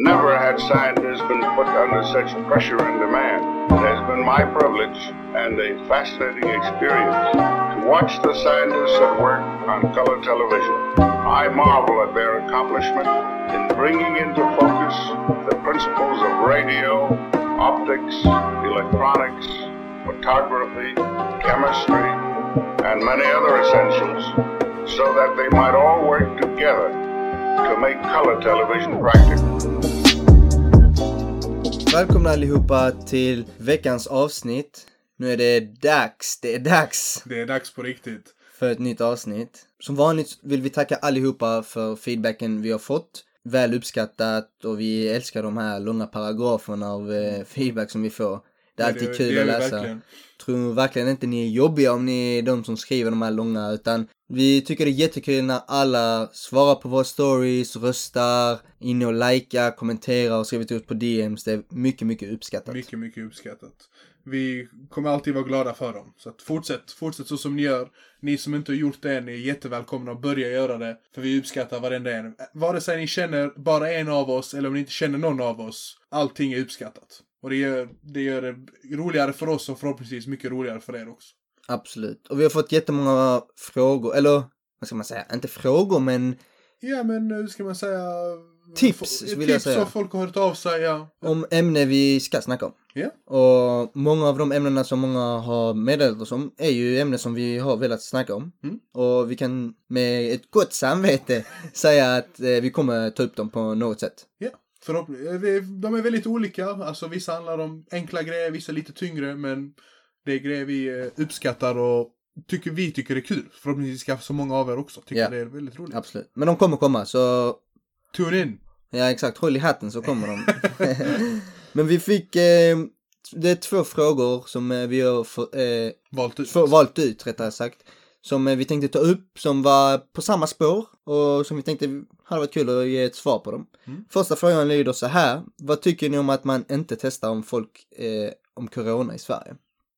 Never had scientists been put under such pressure and demand. It has been my privilege and a fascinating experience to watch the scientists at work on color television. I marvel at their accomplishment in bringing into focus the principles of radio, optics, electronics, photography, chemistry, and many other essentials so that they might all work together to make color television practical. Välkomna allihopa till veckans avsnitt. Nu är det dags, det är dags Det är dags på riktigt. för ett nytt avsnitt. Som vanligt vill vi tacka allihopa för feedbacken vi har fått. Väl uppskattat och vi älskar de här långa paragraferna av eh, feedback som vi får. Det är alltid det- kul det är att läsa. verkligen. Tror verkligen inte ni är jobbiga om ni är de som skriver de här långa utan vi tycker det är jättekul när alla svarar på våra stories, röstar, inne och likar, kommenterar och skriver till oss på DMs. Det är mycket, mycket uppskattat. Mycket, mycket uppskattat. Vi kommer alltid vara glada för dem. Så att fortsätt, fortsätt så som ni gör. Ni som inte har gjort det än är jättevälkomna att börja göra det. För vi uppskattar varenda en. Vare sig ni känner bara en av oss eller om ni inte känner någon av oss. Allting är uppskattat. Och det gör, det gör det roligare för oss och förhoppningsvis mycket roligare för er också. Absolut. Och vi har fått jättemånga frågor, eller vad ska man säga, inte frågor men Ja men hur ska man säga? Tips, vill jag Tips säga. och folk har hört av sig, ja. om ämne vi ska snacka om. Ja. Och många av de ämnena som många har meddelat oss om är ju ämnen som vi har velat snacka om. Mm. Och vi kan med ett gott samvete säga att eh, vi kommer ta upp dem på något sätt. Ja, Eh, De är väldigt olika. Alltså vissa handlar om enkla grejer, vissa lite tyngre, men det är grejer vi eh, uppskattar och tycker vi tycker är kul. Förhoppningsvis ska så många av er också tycka Ja. det är väldigt roligt. Absolut. Men de kommer komma så Tune in! Ja exakt, håll i hatten så kommer de. Men vi fick, eh, det är två frågor som eh, vi har få, eh, Valt ut. få, valt ut rättare sagt. Som eh, vi tänkte ta upp, som var på samma spår och som vi tänkte hade varit kul att ge ett svar på dem. Mm. Första frågan lyder så här. Vad tycker ni om att man inte testar om folk eh, om corona i Sverige?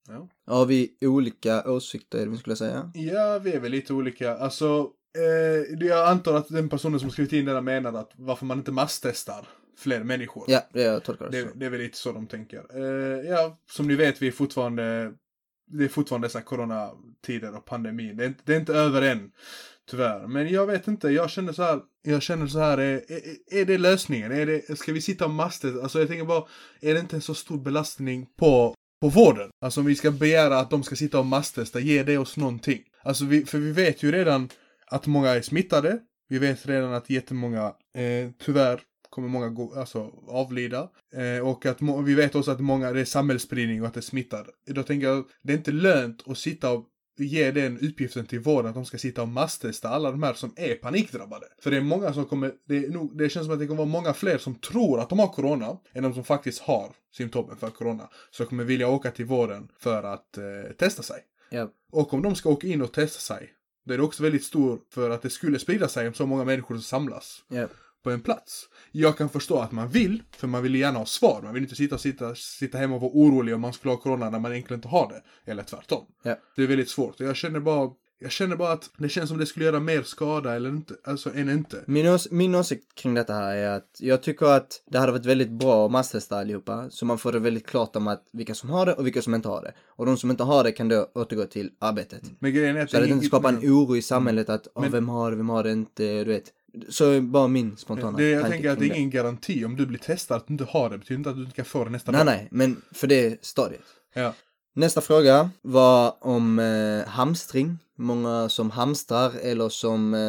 Ja. Har vi olika åsikter, vi skulle säga? ja, vi är väl lite olika. Alltså, eh, jag antar att den personen som skrivit in det där menar att varför man inte masstestar fler människor. Ja, det jag tolkar det Det, det är väl lite så de tänker. Eh, ja, som ni vet, vi är fortfarande... Det är fortfarande dessa coronatider och pandemin. Det är, inte, det är inte över än, tyvärr. Men jag vet inte, jag känner så här, jag känner så här, är, är, är det lösningen? Är det, ska vi sitta och mastet? Alltså jag tänker bara, är det inte en så stor belastning på, på vården? Alltså om vi ska begära att de ska sitta och masstesta, ger det oss någonting? Alltså vi, för vi vet ju redan att många är smittade. Vi vet redan att jättemånga, eh, tyvärr, kommer många gå, alltså, avlida. Eh, och att vi vet också att många, det är samhällsspridning och att det smittar. Då tänker jag, det är inte lönt att sitta och ge den uppgiften till vården att de ska sitta och masstesta alla de här som är panikdrabbade. För det är många som kommer, det, är nog, det känns som att det kommer vara många fler som tror att de har corona än de som faktiskt har symptomen för corona. Så kommer vilja åka till vården för att eh, testa sig. Ja, Och om de ska åka in och testa sig, då är det också väldigt stor för att det skulle sprida sig om så många människor som samlas ja. På en plats. Jag kan förstå att man vill, för man vill gärna ha svar. Man vill inte sitta, sitta, sitta hemma och vara orolig om man skulle ha corona när man egentligen inte har det. Eller tvärtom. Ja. Det är väldigt svårt. Och jag känner bara, jag känner bara att det känns som det skulle göra mer skada eller inte, alltså än inte. Min, ås- min åsikt kring detta här är att jag tycker att det hade varit väldigt bra att masstesta allihopa. Så man får det väldigt klart om att vilka som har det och vilka som inte har det. Och de som inte har det kan då återgå till arbetet. Men grejen är att Så det inte skapar en oro i samhället att "Åh, Men- vem har det, vem har det inte, du vet. Så är bara min spontana det, jag tänker att det är ingen garanti om du blir testad att du inte har det. betyder inte att du inte kan få det nästa Nej, dag. nej, men för det stadiet. Ja. Nästa fråga var om eh, hamstring. Många som hamstrar eller som, eh,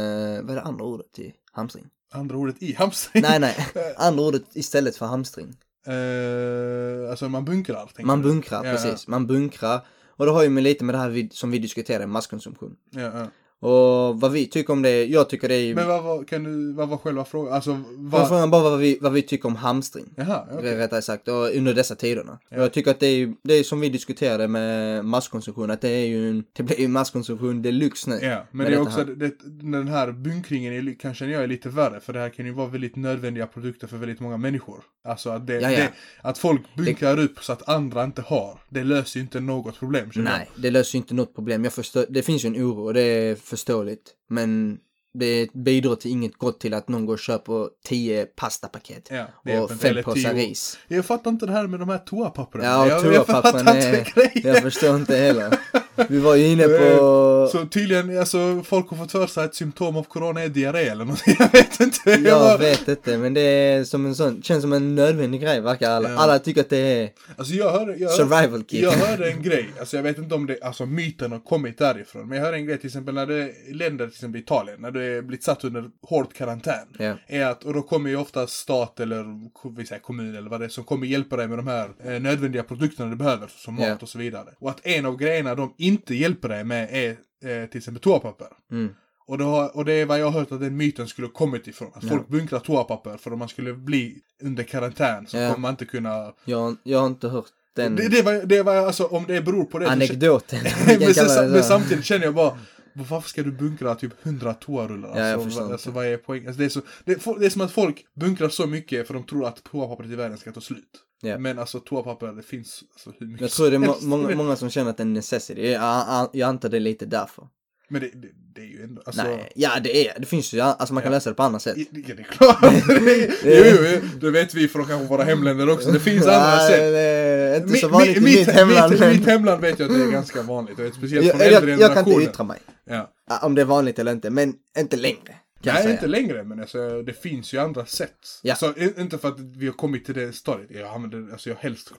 vad är det andra ordet till hamstring? Andra ordet i hamstring. nej, nej, andra ordet istället för hamstring. Eh, alltså man bunkrar. Man du? bunkrar, Ja, precis. Man bunkrar. Och det har ju med lite med det här vi, som vi diskuterade, masskonsumtion. Ja, ja. Och vad vi tycker om det, jag tycker det är... Men vad var, kan du, vad var själva frågan? Alltså, Vad... Frågan bara vad vi, vad vi tycker om hamstring. Jaha, okej. Rättare sagt, och under dessa tiderna. Ja. Jag tycker att det är, det är som vi diskuterade med masskonsumtion, att det är ju en, det blir ju masskonsumtion deluxe nu. Ja, men det är också, det, den här bunkringen är, kan känna jag är lite värre, för det här kan ju vara väldigt nödvändiga produkter för väldigt många människor. Alltså att, det, Ja, ja. Det, att folk bunkrar upp så att andra inte har, det löser ju inte något problem Nej, det löser ju inte något problem. Jag förstår, det finns ju en oro och det är förståeligt. Men det bidrar till inget gott till att någon går och köper tio pastapaket. Ja, och fem påsar ris. Jag fattar inte det här med de här toapapperna. Ja, och jag, jag fattar toapappren inte är... grejen. Jag förstår inte heller. Vi var ju inne på... Så tydligen, alltså folk har fått för sig att symptom av corona är diarré eller någonting. Jag vet inte. Jag Jag bara- vet inte, men det är som en sån, känns som en nödvändig grej verkar alla. Ja. Alla tycker att det är Alltså jag hörde, jag, survival kit. jag hörde en grej, alltså jag vet inte om det, alltså myten har kommit därifrån, men jag hörde en grej till exempel när det är länder, till exempel Italien, när du är blivit satt under hård karantän. Ja. Är att, och då kommer ju ofta stat eller ko- vi säger kommun eller vad det är som kommer hjälpa dig med de här eh, nödvändiga produkterna du behöver, som mat Ja. och så vidare. Och att en av grejerna de inte hjälper dig med är eh, till exempel toapapper. Mm. Och, det har, och det är vad jag har hört att den myten skulle kommit ifrån. Att Ja. folk bunkrar toapapper för om man skulle bli under karantän så Ja. kommer man inte kunna... Jag, jag har inte hört den Det, det, var, det var alltså, om det beror på det. anekdoten. Men, sen, det men samtidigt känner jag bara, varför ska du bunkra typ 100 toarullar? Alltså, Ja, jag förstår inte. alltså vad är poängen? Alltså, det, är så, det, är- det är som att folk bunkrar så mycket för de tror att toapappret i världen ska ta slut. Ja. Men alltså toapapper, det finns alltså, hur mycket Jag tror det är må många, många som känner att det är en necessity. Jag, jag, jag antar det är lite därför. Men det, det, det är ju ändå, alltså... Nej, ja det är det. finns ju, alltså man kan Ja. lösa det på andra sätt. Ja, det är klart. jo, jo, jo, det vet vi från kanske våra hemländer också. Det finns andra Nej, sätt. är inte Mi- så vanligt mi- i mitt hemland. Mitt, mitt hemland vet jag att det är ganska vanligt. Och speciellt jag, från jag, äldre jag kan inte generationer. yttra mig. Ja. Ja, Om det är vanligt eller inte, men inte längre. Nej, säga. inte längre, men alltså, det finns ju andra sätt. Ja. Alltså, inte för att vi har kommit till det stadiet. Jag använder, alltså jag helst.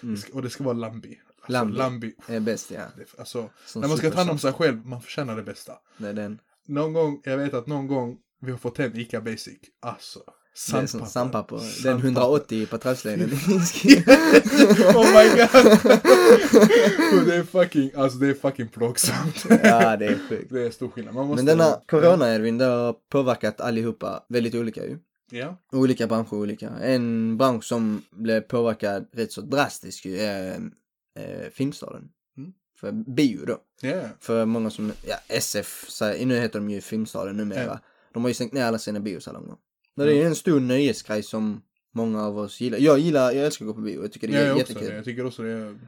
Det ska, och det ska vara Lambi. Alltså, Mm. Lambi. Är bäst ja. Det, alltså, Som när man ska ta hand om sig själv, man förtjänar det bästa. Det är den. Någon gång, jag vet att någon gång vi har fått hem Ica Basic. Alltså, Som sandpapper. Den Sandpapper. 180 på trapsleden. oh my god! Det är fucking, alltså det är fucking plågsamt. ja, det är sjukt. Det är stor skillnad. Man måste... Men denna corona Edvin, det har påverkat allihopa väldigt olika ju. Ja. Olika branscher olika. En bransch som blev påverkad rätt så drastiskt ju är eh, Filmstaden. Mm. För bio då. Ja. För många som, ja SF, så här, nu heter de ju Filmstaden numera. Ja. De har ju stängt ner alla sina biosalonger. Men det är en stor nöjesgrej som många av oss gillar. Jag gillar, jag älskar att gå på bio. Jag tycker det Ja, är jag också. jättekul. det. Jag tycker också det är...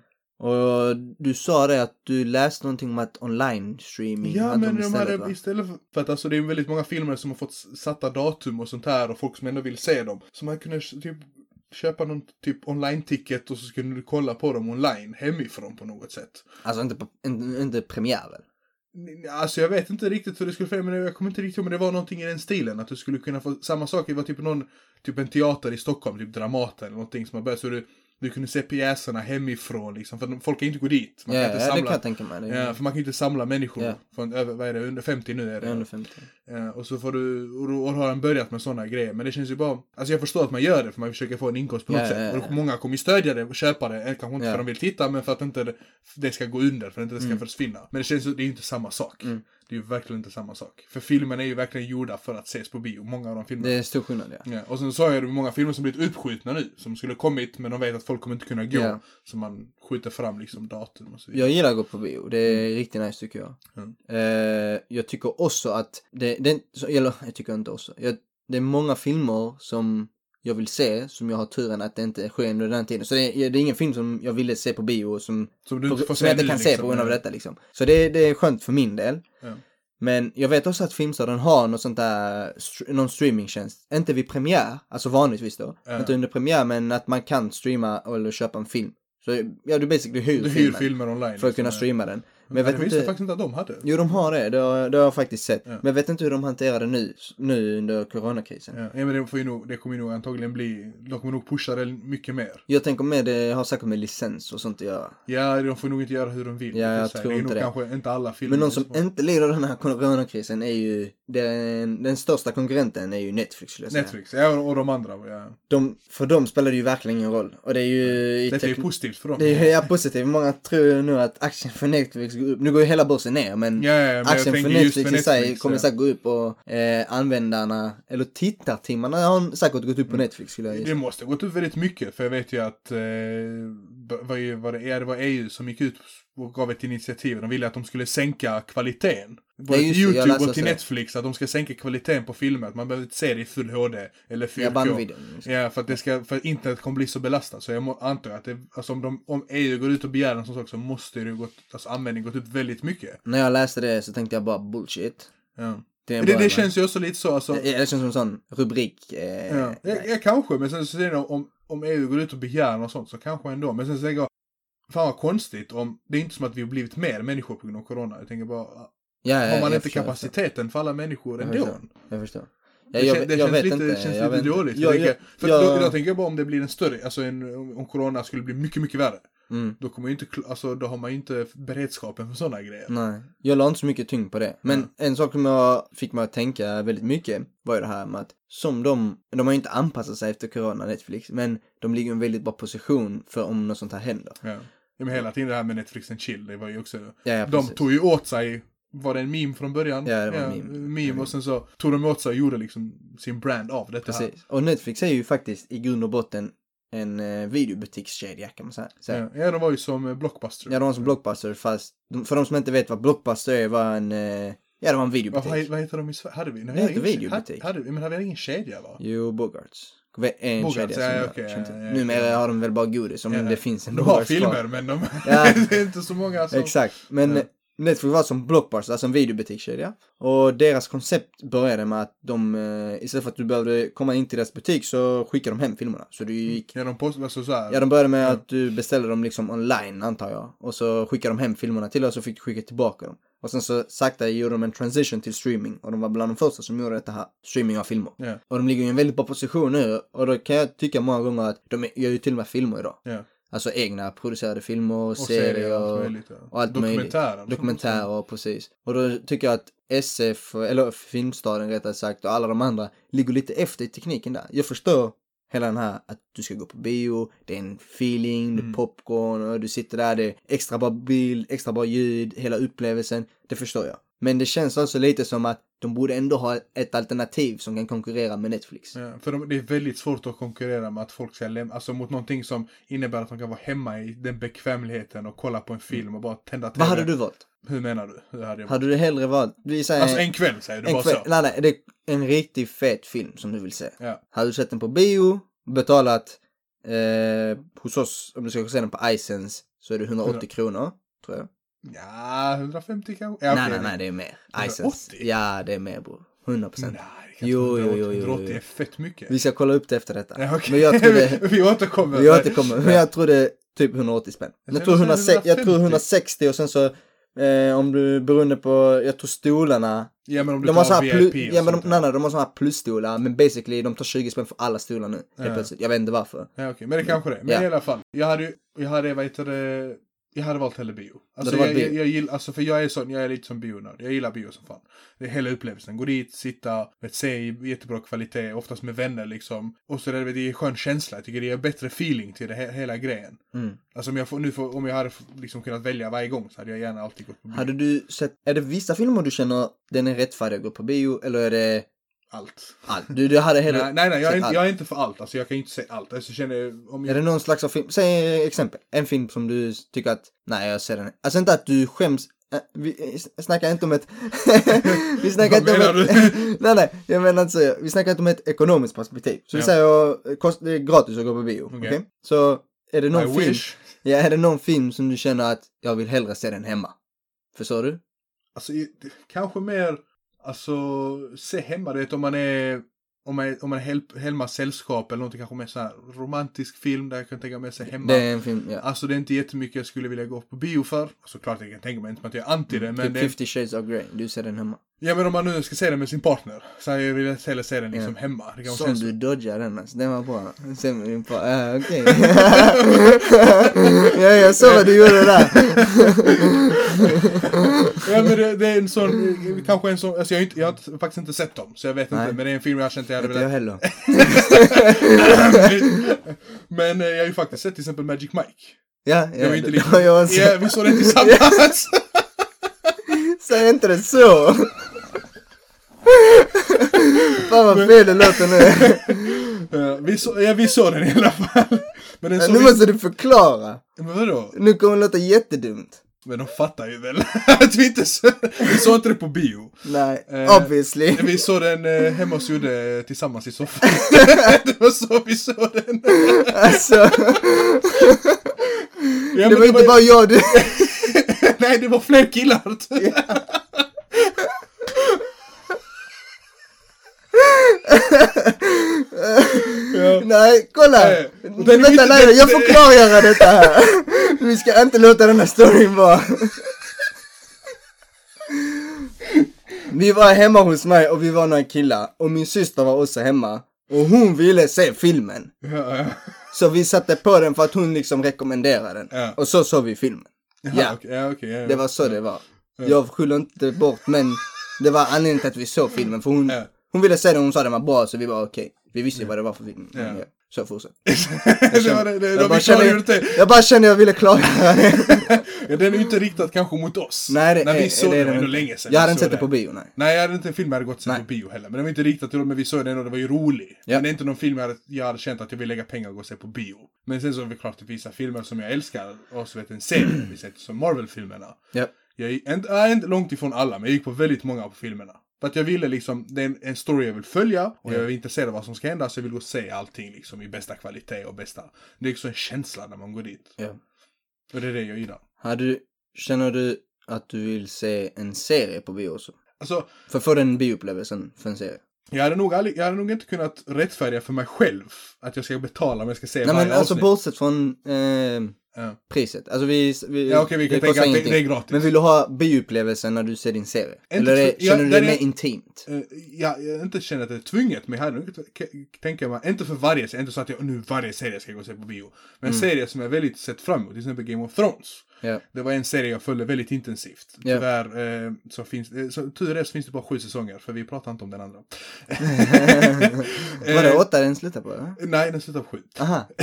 Och du sa det att du läste någonting om att online streaming Ja, men de istället, hade va? istället för, för att alltså det är väldigt många filmer som har fått satta datum och sånt här och folk som ändå vill se dem. Så man kunde typ köpa någon typ online-ticket och så skulle du kolla på dem online hemifrån på något sätt. Alltså inte, på, inte, inte premiär väl? Alltså jag vet inte riktigt hur det skulle fungera, men jag kommer inte riktigt ihåg, men det var någonting i den stilen. Att du skulle kunna få samma sak, det var typ någon, typ en teater i Stockholm, typ Dramaten eller någonting som har börjat, så du, du kunde se pjäserna hemifrån liksom, för folk kan inte gå dit. Man kan inte ja det samla, kan jag tänka mig. Ja, för man kan inte samla människor Ja. från över, vad är det, under 50 nu är det. under 50. Ja, och så får du, och då har han börjat med sådana grejer. Men det känns ju bara, alltså jag förstår att man gör det för man försöker få en inkomst på något Ja, sätt. Och många kommer ju stödja det och köpa det, kanske inte för att de vill titta, men för att inte det, det ska gå under, för att inte det ska Mm. försvinna. Men det känns ju, det är ju inte samma sak. Mm. Det är ju verkligen inte samma sak. För filmen är ju verkligen gjorda för att ses på bio, många av de filmerna. Det är stor skillnad ja. Ja, och sen så är det många filmer som blivit uppskjutna nu, som skulle kommit, men de vet att folk kommer inte kunna gå. Ja. Så man skjuter fram liksom datum och så vidare. Jag gillar att gå på bio. Det är riktigt nice tycker jag. Mm. Eh, jag tycker också att det, det eller jag tycker inte också. Jag, det är många filmer som jag vill se som jag har turen att det inte sker under den tiden. Så det är, det är ingen film som jag ville se på bio som, Som du inte får som jag inte kan se liksom. på grund av detta liksom. Så det, det är skönt för min del. Ja. Men jag vet också att Filmstaden har något sånt där, någon streamingtjänst. Inte vid premiär, alltså vanligtvis då. Ja. Inte under premiär men att man kan streama eller köpa en film. Så ja, du basically hyr Du hyr filmen filmer online. för att kunna liksom. streama den. Men vet visste inte. faktiskt inte att de hade. Jo, de har det. Det har, det har jag faktiskt sett. Ja. Men jag vet inte hur de hanterar det nu, nu under coronakrisen. Ja, ja, men det, får ju nog, det kommer ju nog antagligen bli, de kommer nog pusha det mycket mer. Jag tänker med det har säkert med licens och sånt att göra. Ja, de får nog inte göra hur de vill. Ja, jag tror det är inte nog det. kanske inte alla filmer. Men någon som inte lider den här coronakrisen är ju, den, den största konkurrenten är ju Netflix skulle jag säga. Netflix, ja, och de andra. Ja. De, för dem spelar det ju verkligen ingen roll. Och det är ju... Det är ju positivt för dem. Det är ju ja, positivt. Många tror nu att aktien för Netflix går upp. Nu går ju hela börsen ner men Ja, ja, men aktien för Netflix, för i sig Netflix, kommer ja. säkert gå upp och eh, användarna, eller tittartimmarna har säkert gått upp på Netflix skulle jag Det gissa. måste ha gått upp väldigt mycket, för jag vet ju att eh, vad är- vad det, är, det var EU som gick ut och gav ett initiativ. De ville att de skulle sänka kvaliteten. Både till YouTube och till. Netflix, att de ska sänka kvaliteten på filmer. Att man behöver inte se det i full HD eller 4K. Ja. Ja, för att det ska, för att internet kommer bli så belastat. Så jag må, antar att det, alltså om, de, om EU går ut och begär en sån sak så måste det gått, alltså användningen gått upp väldigt mycket. När jag läste det så tänkte jag bara bullshit. Ja. Det, det va? känns ju också lite så alltså. Det, det känns som en sån rubrik. Eh, Ja, ja, ja, kanske, men sen så säger de om, om EU går ut och begär något sånt så kanske ändå. Men sen så tänker jag, fan vad konstigt om, det är inte som att vi har blivit mer människor på grund av corona. Jag tänker bara, ja, har man jag inte förstår, kapaciteten för alla människor Jag ändå? förstår. Jag förstår. Ja, Det, jag, kän- det jag känns lite, inte. känns jag lite dåligt. Jag, Jag, jag, för jag, då, då tänker jag bara om det blir en större, alltså en, om corona skulle bli mycket, mycket värre. Mm, Då kommer ju inte, alltså då har man ju inte beredskapen för sådana grejer. nej, jag la inte så mycket tyngd på det. Men en sak som jag fick mig att tänka väldigt mycket var ju det här med att som de, de har ju inte anpassat sig efter corona Netflix, men de ligger i en väldigt bra position för om något sånt här händer. Ja. Ja, men hela tiden det här med Netflix and chill, det var ju också, Ja, ja, de tog ju åt sig, var det en meme från början? Ja, det var en meme. meme. och sen så tog de åt sig och gjorde liksom sin brand av detta här. Precis. Och Netflix är ju faktiskt i grund och botten en eh, videobutikskedja kan man säga. Ja. Ja, de var ju som eh, Blockbuster. ja, de var som Blockbuster fast de, för de som inte vet vad Blockbuster är var en, eh, ja det var en videobutik. vad, vad heter de i Sverige? Hade vi? Nej, Det heter videobutik. Hade, hade men hade vi ingen kedja va? Jo, Bogarts. En Bogarts, kedja ja, till. ja, ja, Numera har de väl bara godis om det finns en De har Bogarts filmer men de, det är inte så många som... Exakt, men. Netflix var som Blockbuster, alltså en videobutikskedja. Och deras koncept började med att de, eh, istället för att du behövde komma in till deras butik så skickade de hem filmerna. Så du gick Ja, de postade alltså såhär. Ja, de började med Ja. att du beställde dem liksom online, antar jag. Och så skickade de hem filmerna till dig och så fick du skicka tillbaka dem. Och sen så sakta gjorde de en transition till streaming. Och de var bland de första som gjorde detta här, streaming av filmer. Ja, Och de ligger i en väldigt bra position nu. Och då kan jag tycka många gånger att de gör ju till och med filmer idag. ja. Alltså egna producerade filmer, Och serier, allt och, möjligt. Ja. och allt möjligt. Dokumentärer. dokumentärer, precis. Och då tycker jag att SF, eller Filmstaden rättare sagt, och alla de andra ligger lite efter i tekniken där. Jag förstår hela den här att du ska gå på bio, det är en feeling, det är Mm. popcorn och du sitter där, det är extra bra bild, extra bra ljud, hela upplevelsen. Det förstår jag. Men det känns också lite som att de borde ändå ha ett alternativ som kan konkurrera med Netflix. Ja, för de, det är väldigt svårt att konkurrera med att folk ska lämna, alltså mot någonting som innebär att de kan vara hemma i den bekvämligheten och kolla på en film och bara tända TV. Vad hade du valt? Hur menar du? Hur hade jag... Hade du hellre valt, vi säger Alltså en kväll säger du bara kväll, så. nej nej, det är en riktigt fet film som du vill se. Ja. Hade du sett den på bio, betalat eh, hos oss, om du ska se den på iSense, så är det 180 kronor, tror jag. Ja, 150 kanske? Ja, nej, nej, nej, det är mer. 180? iSense. Ja, det är mer bror. 100 procent. Jo, jo, jo, 180 jo, jo. är fett mycket. Vi ska kolla upp det efter detta. Ja, okej. Men jag tror det, vi återkommer. vi återkommer. Men jag tror det är typ 180 spänn. Jag Jag tror tror, det är 160, jag tror 150. 160 och sen så, eh, om du, beroende på, jag tror stolarna, Ja, men om du de har tar här VIP och ja men de, nej, nej, de har såna här plusstolar, men basically de tar 20 spänn för alla stolar nu, helt Ja. plötsligt. Jag vet inte varför. Ja, okej. Men det kanske det. Men Ja. i alla fall. Jag hade ju, jag hade, vad heter det, jag hade valt hellre bio. Alltså, jag, valt jag, bio? jag gillar, alltså för jag är sån, jag är lite som bionörd. Jag gillar bio som fan. Det är hela upplevelsen. Gå dit, sitta, vet, se jättebra kvalitet, oftast med vänner liksom. Och så är det, det är en skön känsla. Jag tycker det ger bättre feeling till det, he- hela grejen. Mm. Alltså om jag, får, nu får, om jag hade liksom kunnat välja varje gång så hade jag gärna alltid gått på bio. Hade du sett, är det vissa filmer du känner den är rättfärdig att gå på bio eller är det Allt. allt? Du, du hade hellre Nej, nej, nej jag, är inte, jag är inte för allt. Alltså jag kan inte säga allt. Alltså, känner, om Är jag, det någon slags av film, säg exempel, en film som du tycker att, nej jag ser den, alltså inte att du skäms, äh, vi äh, snackar inte om ett, vi snackar inte om ett, nej nej, jag menar inte så, vi snackar inte om ett ekonomiskt perspektiv. Så vi Ja. säger, eh, kost, det är gratis att gå på bio, okej? Okej. Så, är det I någon film, wish. ja är det någon film som du känner att jag vill hellre se den hemma? Förstår du? Alltså i- kanske mer, alltså se hemma, du vet om man är, om man är, om man är hel, hemma sällskap eller någonting kanske mer så här romantisk film där jag kan tänka mig se hemma. Det är en film, ja. Alltså det är inte jättemycket jag skulle vilja gå på bio för. Alltså klart jag kan tänka mig inte att jag är anti det, men typ det, 50 shades of Grey, du ser den hemma. Ja men om man nu ska se den med sin partner så jag velat hellre se den liksom hemma. Det Som känns du dodgar den alltså, den var bra. Sen var din på, äh, okej. ja, jag såg vad du gjorde där. Ja men det, det är en sån, kanske en sån, alltså jag har, inte, jag har inte, faktiskt inte sett dem. Så jag vet Nej. inte, men det är en film jag har känt jag hade Inte jag velat. heller. men eh, jag har ju faktiskt sett till exempel Magic Mike. Ja, ja, inte det lika... har jag. Ja, vi såg den tillsammans. Säg inte det så. Fan vad fel det låter nu. Vi, så, ja, vi såg den i alla fall. Men den Ja, Nu vi... måste du förklara. Men vadå? Nu kommer det låta jättedumt. Men de fattar ju väl att vi inte så... Vi såg inte det på bio. Nej, Eh, obviously. Vi såg den eh, hemma hos Judde tillsammans i soffan. det var så vi såg den. Alltså, Ja, det var inte bara jag du. Nej, det var fler killar. Nej, kolla! Nej, Vänta, nej, jag får klargöra detta här. Vi ska inte låta den här storyn vara. Vi var hemma hos mig och vi var några killar och min syster var också hemma. Och hon ville se filmen. Ja, ja. Så vi satte på den för att hon liksom rekommenderade den. Ja. Och så såg vi filmen. Ja, ja, ja. det var så det var. Jag skyller inte bort men det var anledningen till att vi såg filmen. För hon. Hon ville den och hon sa den var bra så vi var okej. Vi visste ju vad det var för film. Ja. Så fortsätt. det var det, det, Jag det, bara, vi det. jag bara jag ville klargöra det. Ja, den är ju inte riktad kanske mot oss. Nej, det När vi är- såg det den, den ändå länge sedan. Jag vi hade inte sett det på bio, nej. Nej, jag hade inte en film jag hade gått sett på bio heller. Men den var inte riktat till dem, men vi såg den och det var ju rolig. Ja. Men det är inte någon film jag hade, jag hade känt att jag vill lägga pengar och gå och se på bio. Men sen så är det klart att vissa filmer som jag älskar, och så vet en serie, vi sett som Marvel-filmerna. Ja. Jag inte, jag är inte långt ifrån alla, men jag gick på väldigt många av filmerna. För att jag ville liksom, det är en, en story jag vill följa och jag är intresserad av vad som ska hända så jag vill gå och se allting liksom i bästa kvalitet och bästa. Det är också en känsla när man går dit. Ja. Och det är det jag gillar. Hade du, känner du att du vill se en serie på bio också? Alltså, För att få den bioupplevelsen för en serie. jag hade, nog aldrig, jag hade nog inte kunnat rättfärdiga för mig själv att jag ska betala om jag ska se Nej varje men alltså avsnitt. bortsett från eh, Ja. priset. Alltså vi... vi Ja, okej, vi kan tänka att det- det är gratis. Men vill du ha bioupplevelsen när du ser din serie? Inte Eller är, för- ja, känner du det är- mer intimt? Eh, jag, jag inte känner att det är tvunget, men jag hade tänka mig, inte för varje serie, inte så att jag nu varje serie ska jag gå och se på bio. Men Mm. en serie som jag väldigt sett fram emot, till exempel Game of Thrones. Ja. Det var en serie jag följde väldigt intensivt. Tyvärr eh, så finns eh, så, tur är så finns det bara sju säsonger, för vi pratar inte om den andra. Var det åtta den slutade på? Eller? Nej, den slutar på sju. Aha.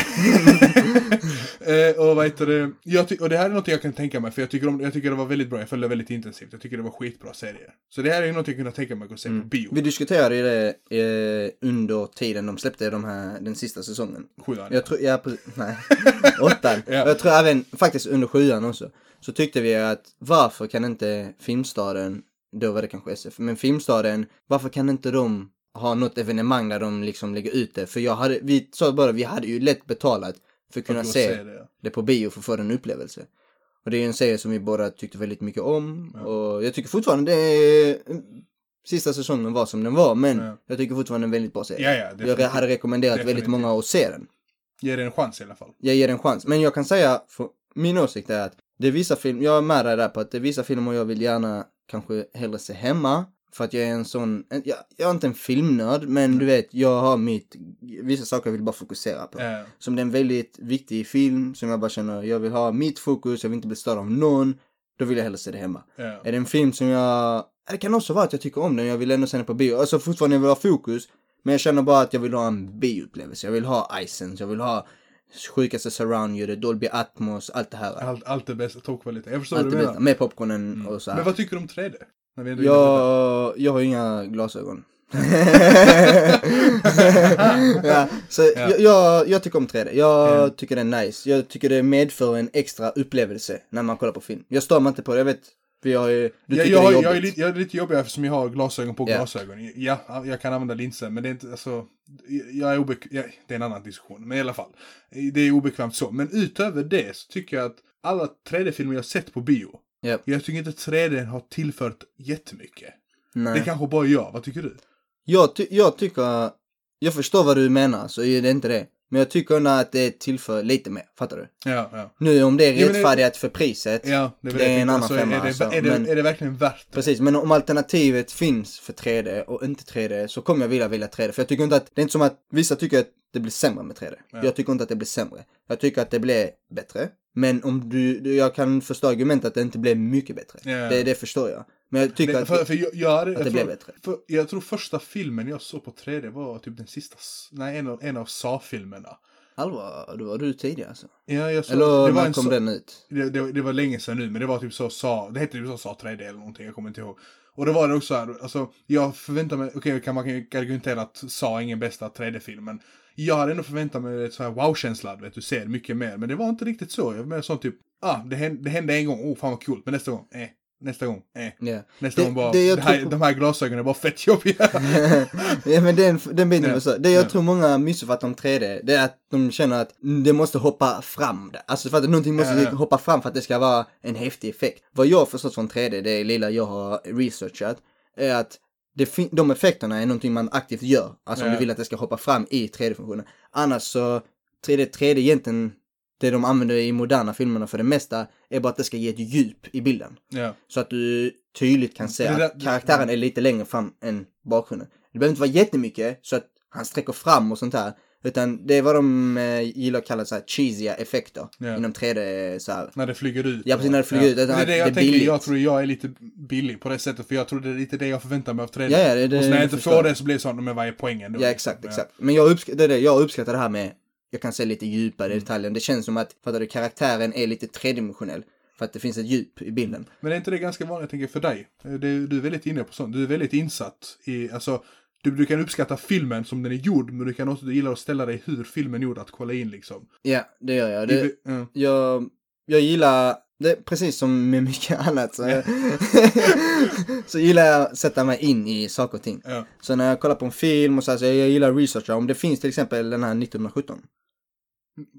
Eh, och vad heter det, jag och det här är något jag kan tänka mig, för jag tycker, om, jag tycker det var väldigt bra, jag följde väldigt intensivt, jag tycker det var skitbra serier. Så det här är något jag kunde tänka mig att se på bio. Vi diskuterade det eh, under tiden de släppte de här, den sista säsongen. Sjuan. Jag tror, ja, nej, åttan. Ja. Jag tror även faktiskt under sjuan också. Så tyckte vi att varför kan inte Filmstaden, då var det kanske SF, men Filmstaden, varför kan inte de ha något evenemang där de liksom lägger ut det? För jag hade, vi sa bara, vi hade ju lätt betalat för att kunna se se det, ja. det på bio för att få den upplevelse. Och det är ju en serie som vi båda tyckte väldigt mycket om. Och jag tycker fortfarande det är, sista säsongen var som den var, men Ja. jag tycker fortfarande en väldigt bra serie. Ja, ja, jag hade rekommenderat väldigt Definitivt. många att se den. Ge det en chans i alla fall. Jag ger den en chans. Men jag kan säga, för min åsikt är att det är vissa filmer, jag är med dig där på att det är vissa filmer jag vill gärna kanske hellre se hemma. För att jag är en sån, en- jag, jag är inte en filmnörd, men du vet, jag har mitt, vissa saker jag vill bara fokusera på. Eh, Som det är en väldigt viktig film som jag bara känner, jag vill ha mitt fokus, jag vill inte bli störd av någon. Då vill jag hellre se det hemma. eh. Är det en film som jag, det kan också vara att jag tycker om den, jag vill ändå se den på bio. Alltså fortfarande vill jag ha fokus, men jag känner bara att jag vill ha en bioupplevelse. Jag vill ha Icens, jag vill ha sjukaste surround-ljudet, Dolby Atmos, allt det här. Allt, allt är bäst, toppkvalitet. Jag förstår Allt det du bästa, menar. med popcornen och så här. Men vad tycker du om 3D? När vi ändå är inne på Jag, jag har inga glasögon. ja, så Jag, jag, jag tycker om 3D. Jag Ja. tycker det är nice. Jag tycker det medför en extra upplevelse när man kollar på film. Jag stör mig inte på det, jag vet. För jag, är- du jag, det är jag, är lite, jag är lite jobbig eftersom jag har glasögon på Ja. glasögon. Ja, jag kan använda linser, men det är inte, alltså, jag är obekväm, ja, det är en annan diskussion, men i alla fall. Det är obekvämt så, men utöver det så tycker jag att alla 3D-filmer jag sett på bio, Ja. jag tycker inte 3D har tillfört jättemycket. Nej. Det kanske bara jag, vad tycker du? Jag, ty- jag tycker, jag förstår vad du menar, så är det inte det. Men jag tycker ändå att det tillför lite mer, fattar du? Ja, ja. Nu om det är Ja, men det- för priset, Ja, det Det är en annan femma, är, det, alltså, är, det, men- är det verkligen värt det? Precis, men om alternativet finns för 3D och inte 3D så kommer jag vilja vilja 3D. För jag tycker inte att, det är inte som att vissa tycker att det blir sämre med 3D. Ja. Jag tycker inte att det blir sämre. Jag tycker att det blir bättre. Men om du, jag kan förstå argumentet att det inte blir mycket bättre. Ja. Det, det förstår jag. Men jag tycker Det, att, för, för jag, jag, hade- att jag det tror, blev bättre. För jag tror första filmen jag såg på 3D var typ den sista, nej en av, en av Sa-filmerna. allvar, då var du tidig alltså. Ja, jag såg, Eller det var när kom Sa- den ut? Det, det, det var länge sedan nu, men det var typ så Sa, det hette typ så Sa 3D eller någonting, jag kommer inte ihåg. Och då var det också här, alltså jag förväntar mig, okej kan man kan ju argumentera att Sa är ingen bästa 3D-film, men jag hade ändå förväntat mig ett så här wow-känsla, du ser mycket mer, men det var inte riktigt så. Jag var mer sån typ, ah, det hände, det hände en gång, oh fan vad coolt, men nästa gång, eh, nästa gång, eh. Ja. Nästa Det- gång bara, det det här, på- de här glasögonen är bara fett jobbiga. ja men den, den biten var så. Det jag Ja. tror många missuppfattar om 3D, det är att de känner att det måste hoppa fram. Alltså för att någonting måste ja. hoppa fram för att det ska vara en häftig effekt. Vad jag har förstått från 3D, det lilla jag har researchat, är att det de effekterna är någonting man aktivt gör. Alltså om du vill att det ska hoppa fram i 3D-funktionen. Annars så, 3D, 3D egentligen, det de använder i moderna filmerna för det mesta, är bara att det ska ge ett djup i bilden. Ja. Så att du tydligt kan se Det att karaktären är lite längre fram än bakgrunden. Det behöver inte vara jättemycket så att han sträcker fram och sånt här. Utan det är vad de eh, gillar att kalla så här cheesiga effekter Ja. inom 3D så här. När det flyger ut. Ja, precis, när det flyger ut. Det är Att det det jag är tänker, billigt. jag tror jag är lite billig på det sättet, för jag tror det är lite det jag förväntar mig av 3D. Ja, ja, det, det, och så när jag det inte förstår får det så blir det sånt, men vad är poängen då? Ja, exakt, exakt. Men jag, uppsk- det är det, jag uppskattar det här med, jag kan se lite djupare Mm. i detaljen. Det känns som att, fattar du, karaktären är lite tredimensionell. För att det finns ett djup i bilden. Men är inte det ganska vanligt, jag tänker, för dig? Det, du är väldigt inne på sånt. Du är väldigt insatt i, alltså, du, du kan uppskatta filmen som den är gjord, men du kan också, du gillar att ställa dig hur filmen är gjord, att kolla in liksom. Ja, det gör jag. Det, ja. jag, jag gillar, det, precis som med mycket annat så, så gillar jag att sätta mig in i saker och ting. Ja. Så när jag kollar på en film och så, här, så jag gillar att researcha om det finns till exempel den här 1917.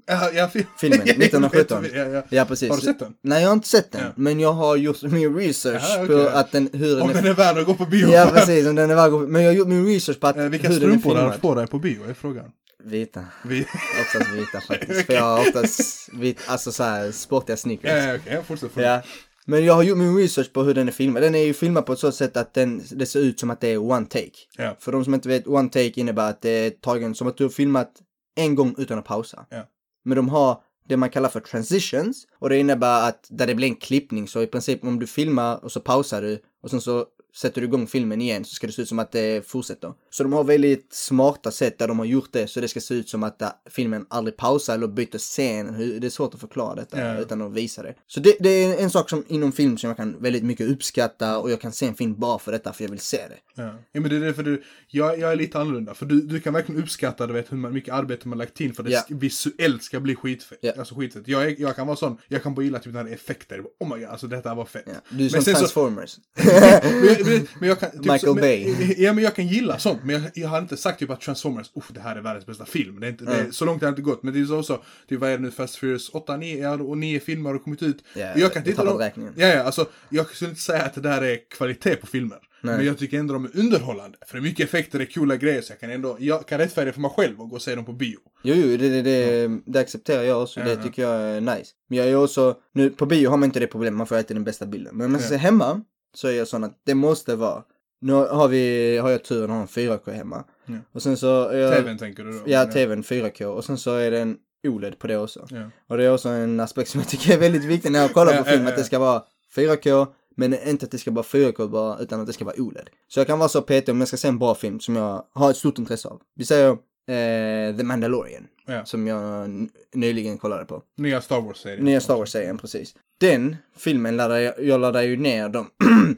Ja, ja, fi- Filmen, Jag vet, 1917. Ja, ja. Precis. Har du sett den? Nej, jag har inte sett den. Men jag har gjort min research okej. på att den, hur Om den är... den är värd att gå på bio? Ja, precis. Om den är värd Men jag har gjort min research på att Eh, Vilka hur den är strumpor har du filmad. på dig på bio, är frågan. Vita. Vi... Oftast vita faktiskt. För jag har oftast vit, alltså så här sportiga sneakers. Ja, ja, okej, jag fortsätter. Ja. Men jag har gjort min research på hur den är filmad. Den är ju filmad på ett sådant sätt att den, det ser ut som att det är one take. Ja. För de som inte vet, one take innebär att det är tagen som att du har filmat en gång utan att pausa. Ja. Men de har det man kallar för transitions och det innebär att där det blir en klippning så i princip om du filmar och så pausar du och sen så sätter du igång filmen igen så ska det se ut som att det fortsätter. Så de har väldigt smarta sätt där de har gjort det så det ska se ut som att äh, filmen aldrig pausar eller byter scen. Det är svårt att förklara detta Ja. utan att visa det. Så det, det är en sak som inom film som jag kan väldigt mycket uppskatta och jag kan se en film bara för detta för jag vill se det. Ja. ja, men det är därför du, jag, jag är lite annorlunda. För du, du kan verkligen uppskatta du vet, hur mycket arbete man lagt in för att det Ja. sk- visuellt ska bli skitfett. Ja. Alltså skitfett. Jag, jag kan vara sån, jag kan bara gilla typ när det är effekter. Oh my god, alltså detta var fett. Du är som Men så- Transformers. men, men, men jag kan, typ, Michael så, Bay. Ja, men jag kan gilla sånt. Men jag, jag har inte sagt typ att Transformers, oh, det här är världens bästa film. Det är inte, det, Mm. är- så långt har det inte gått. Men det är så också, typ vad är det nu, Fast Furious 8, 9, ja, och 9 filmer har kommit ut. Ja, jag kan jag dem- räkningen. Ja, ja, alltså jag skulle inte säga att det där är kvalitet på filmer. Nej. Men jag tycker ändå de är underhållande. För det är mycket effekter, det är coola grejer. Så jag kan ändå, jag kan rättfärdiga för mig själv och gå och se dem på bio. Jo, jo, det, det, det, det accepterar jag också. Det Ja, ja. tycker jag är nice. Men jag är också, nu på bio har man inte det problemet, man får alltid den bästa bilden. Men om man ska Ja. se hemma, så är jag sån att det måste vara, nu har vi, har jag turen att ha en 4K hemma. Ja. Och sen så, jag, TVn tänker du då? ja tvn 4K och sen så är det en OLED på det också. Ja. Och det är också en aspekt som jag tycker är väldigt viktig när jag kollar på film, att det ska vara 4K, men inte att det ska vara 4K bara, utan att det ska vara OLED. Så jag kan vara så petig om jag ska se en bra film som jag har ett stort intresse av. Vi säger eh, The Mandalorian, Ja. som jag nyligen kollade på. Nya Star Wars-serien. Nya Star Wars-serien, precis. Den filmen laddade jag, jag laddade ju ner dem.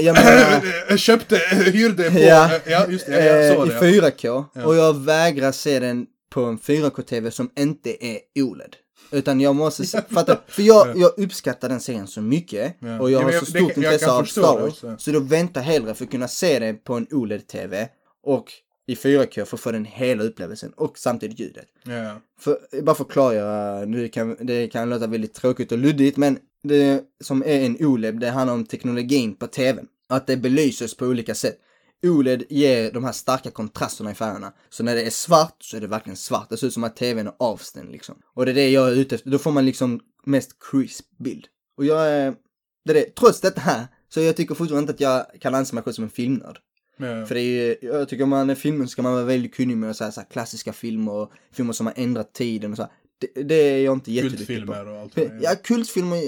jag menar, Jag köpte, hyrde på, Ja. ja just det, jag, jag såg eh, det. i ja. 4K. Ja. Och jag vägrar se den på en 4K-TV som inte är OLED. Utan jag måste se, fatta, för jag, Ja. jag uppskattar den serien så mycket. Ja. Och jag Ja, har men så jag- det stort jag intresse av Star det Wars. Så då väntar hellre för att kunna se det på en OLED-TV. Och i 4K för att få den hela upplevelsen. Och samtidigt ljudet. Ja. För, bara för att klargöra, nu kan, det kan låta väldigt tråkigt och luddigt, men det som är en OLED, det handlar om teknologin på tvn. Att det belyses på olika sätt. OLED ger de här starka kontrasterna i färgerna. Så när det är svart så är det verkligen svart. Det ser ut som att tvn är avstängd liksom. Och det är det jag är ute efter. Då får man liksom mest crisp bild. Och jag är, det är det. Trots detta här, så jag tycker fortfarande inte att jag kan anse mig själv som en filmnörd. Ja. För det är, jag tycker om man är filmen ska man vara väldigt kunnig med så här, så här klassiska filmer och filmer som har ändrat tiden och så. här. Det, det är jag inte jätteduktig på. Kultfilmer och allt det. Ja, kultfilmer,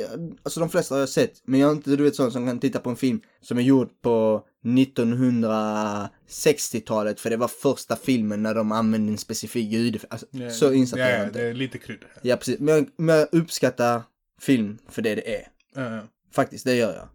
alltså de flesta har jag sett. Men jag är inte, du vet sån som kan titta på en film som är gjord på 1960-talet för det var första filmen när de använde en specifik ljud. Alltså, Ja, så insatt ja, är jag ja, inte. det är lite krydda. Ja, precis. Men jag, men jag uppskattar film för det det är. Ja. Faktiskt, det gör jag.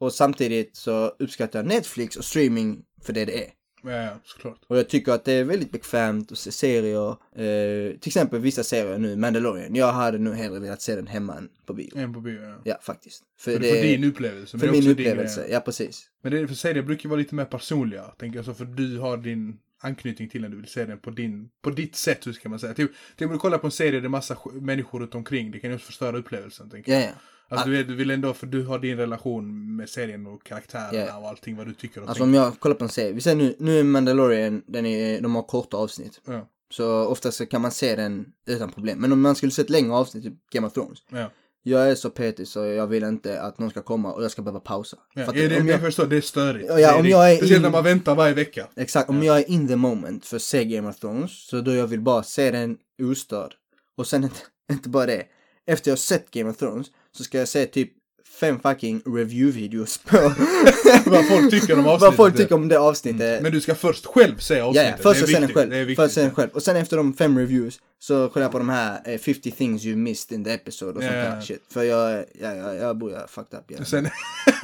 Och samtidigt så uppskattar jag Netflix och streaming för det det är. Ja, såklart. Och jag tycker att det är väldigt bekvämt att se serier. Eh, till exempel vissa serier nu, Mandalorian. Jag hade nog hellre velat se den hemma än på bio. En på bio, ja. Ja, faktiskt. För, För, det för din upplevelse. för min din upplevelse, grej. ja precis. Men det är för serier brukar vara lite mer personliga, tänker jag. Så för du har din anknytning till den, du vill se den på, din, på ditt sätt, hur ska man säga. Typ, typ om du kollar på en serie där det är massa sk- människor runt omkring, det kan ju också förstöra upplevelsen, tänker jag. Ja, ja. Alltså du, vet, du vill ändå, för du har din relation med serien och karaktärerna Ja. och allting vad du tycker och Alltså tänker. om jag kollar på en serie, vi säger nu, nu är Mandalorian, den är, de har korta avsnitt. Ja, Så ofta så kan man se den utan problem. Men om man skulle se ett längre avsnitt, typ Game of Thrones. ja. Jag är så petig så jag vill inte att någon ska komma och jag ska behöva pausa. ja. Du? det, om jag jag, förstår, det är störigt. Ja, Det om jag är Speciellt in- när man väntar varje vecka. exakt, om jag är in the moment för att se Game of Thrones, så då jag vill bara se den ostörd. Och sen inte, inte bara det. Efter jag sett Game of Thrones så ska jag se typ fem fucking review-videos på Vad folk tycker om avsnittet. vad folk tycker om det avsnittet. Men du ska först själv se Ja, avsnittet. ja, först det och är sen viktigt. själv. Det är Först sen en själv. Och sen efter de fem reviews så kollar jag på de här eh, 50 things you missed in the episode och sånt ja, där shit. För jag, ja, ja, jag bor jag fucked up igen. Sen,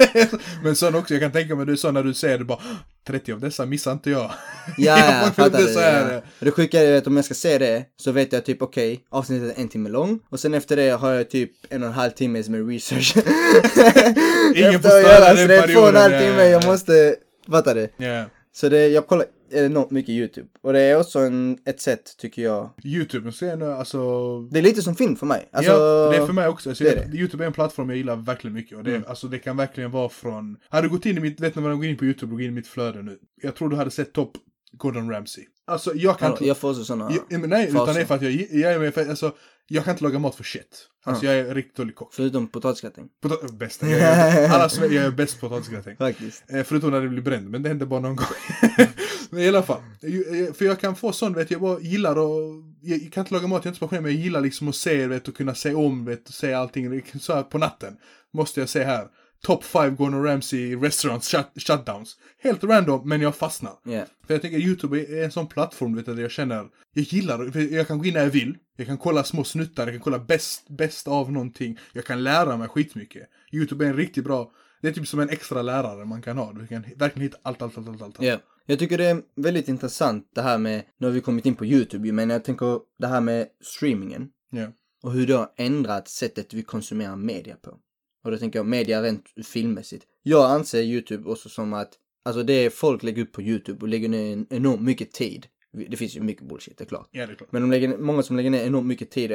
men sen också, jag kan tänka mig, du sa när du säger det bara 30 av dessa missar inte jag. Ja, ja, jag Jag fattar det. här, Ja. Det sjuka är att om jag ska se det så vet jag typ okej, avsnittet är en timme lång och sen efter det har jag typ en och en halv timme med research. Ingen får störa den så det är två och en halv perioden, timme, ja, jag ja. måste, fattar du? Ja. Så det, jag kollar enormt mycket YouTube. Och det är också en, ett sätt, tycker jag. Youtube, är det, alltså... Det är lite som film för mig. Alltså, ja, det är för mig också. Alltså, det är Mm. Youtube är en plattform jag gillar verkligen mycket. Och det, alltså, det kan verkligen vara från... Hade du gått in i mitt, vet ni vad går in på Youtube och går in i mitt flöde nu? Jag tror du hade sett topp Gordon Ramsay. Alltså jag kan inte... jag får också sådana Jag, nej, faser. utan det är för att jag, jag, är med för, alltså, jag kan inte laga mat för shit. Alltså jag är riktigt dålig kock. Förutom potatisgratäng. Pota- bästa. Jag är, alla som jag är bäst på potatisgratäng. Faktiskt. Eh, förutom när det blir bränd, men det händer bara någon gång. men i alla fall. Eh, För jag kan få sån, vet jag bara gillar och Jag kan inte laga mat, jag är inte speciell, men jag gillar liksom att se, vet och kunna se om, vet och se allting. Så här på natten. Måste jag se här. Top 5 Gordon Ramsay restaurants shut, shutdowns. Helt random, men jag fastnar. Ja. För jag tycker YouTube är en sån plattform, vet du, där jag känner, jag gillar, för jag kan gå in när jag vill, jag kan kolla små snuttar, jag kan kolla bäst, bäst av någonting, jag kan lära mig skitmycket. YouTube är en riktigt bra, det är typ som en extra lärare man kan ha, du kan verkligen hitta allt, allt, allt, allt, allt. Ja. Jag tycker det är väldigt intressant det här med, nu har vi kommit in på YouTube men jag tänker det här med streamingen. Ja. Och hur det har ändrat sättet vi konsumerar media på. Och då tänker jag media rent filmmässigt. Jag anser YouTube också som att, alltså det folk lägger upp på YouTube och lägger ner en enormt mycket tid. Det finns ju mycket bullshit, det är klart. Ja, det är klart. Men de lägger, många som lägger ner enormt mycket tid